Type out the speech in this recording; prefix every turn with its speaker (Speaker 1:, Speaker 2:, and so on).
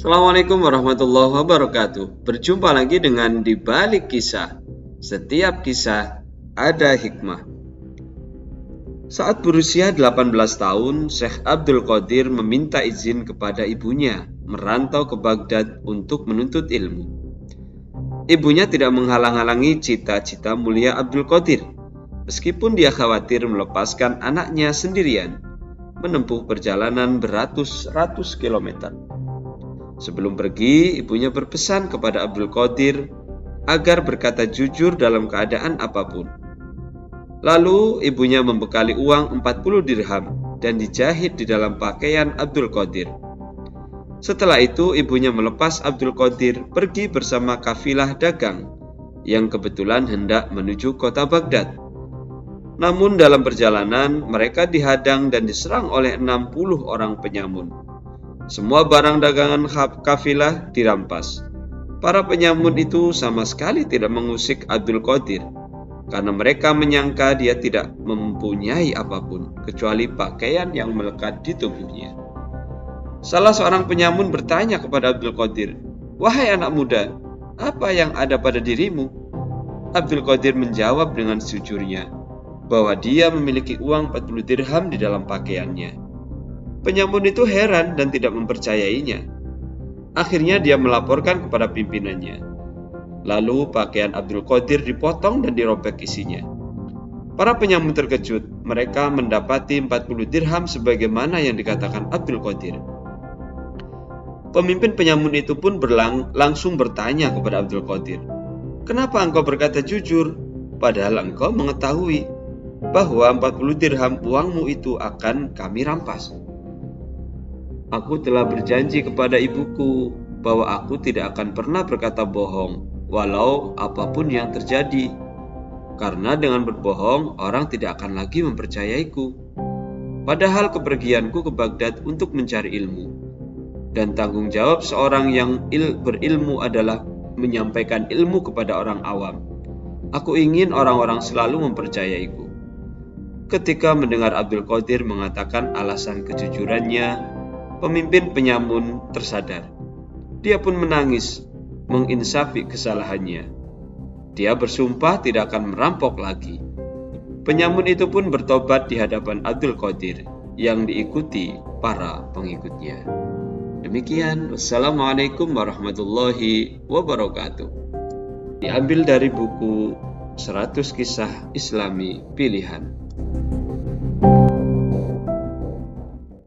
Speaker 1: Assalamualaikum warahmatullahi wabarakatuh. Berjumpa lagi dengan di balik kisah. Setiap kisah ada hikmah. Saat berusia 18 tahun, Syekh Abdul Qadir meminta izin kepada ibunya merantau ke Baghdad untuk menuntut ilmu. Ibunya tidak menghalang-halangi cita-cita mulia Abdul Qadir, meskipun dia khawatir melepaskan anaknya sendirian menempuh perjalanan beratus-ratus kilometer. Sebelum pergi, ibunya berpesan kepada Abdul Qadir agar berkata jujur dalam keadaan apa pun. Lalu ibunya membekali uang 40 dirham dan dijahit di dalam pakaian Abdul Qadir. Setelah itu ibunya melepas Abdul Qadir pergi bersama kafilah dagang yang kebetulan hendak menuju kota Baghdad. Namun dalam perjalanan mereka dihadang dan diserang oleh 60 orang penyamun. Semua barang dagangan kafilah dirampas. Para penyamun itu sama sekali tidak mengusik Abdul Qadir karena mereka menyangka dia tidak mempunyai apa pun kecuali pakaian yang melekat di tubuhnya. Salah seorang penyamun bertanya kepada Abdul Qadir, "Wahai anak muda, apa yang ada pada dirimu?" Abdul Qadir menjawab dengan sejujurnya bahwa dia memiliki uang 40 dirham di dalam pakaiannya. Penyamun itu heran dan tidak mempercayainya. Akhirnya dia melaporkan kepada pimpinannya. Lalu pakaian Abdul Qadir dipotong dan dirobek isinya. Para penyamun terkejut, mereka mendapati 40 dirham sebagaimana yang dikatakan Abdul Qadir. Pemimpin penyamun itu pun berlang langsung bertanya kepada Abdul Qadir, "Kenapa engkau berkata jujur padahal engkau mengetahui bahwa 40 dirham uangmu itu akan kami rampas?" Aku telah berjanji kepada ibuku bahwa aku tidak akan pernah berkata bohong, walau apa pun yang terjadi. Karena dengan berbohong, orang tidak akan lagi mempercayaiku. Padahal kepergianku ke Baghdad untuk mencari ilmu. Dan tanggung jawab seorang yang il berilmu adalah menyampaikan ilmu kepada orang awam. Aku ingin orang-orang selalu mempercayaiku. Ketika mendengar Abdul Qadir mengatakan alasan kejujurannya, pemimpin penyamun tersadar. Dia pun menangis, menginsafi kesalahannya. Dia bersumpah tidak akan merampok lagi. Penyamun itu pun bertobat di hadapan Abdul Qadir yang diikuti para pengikutnya. Demikian, wassalamualaikum warahmatullahi wabarakatuh. Diambil dari buku 100 Kisah Islami Pilihan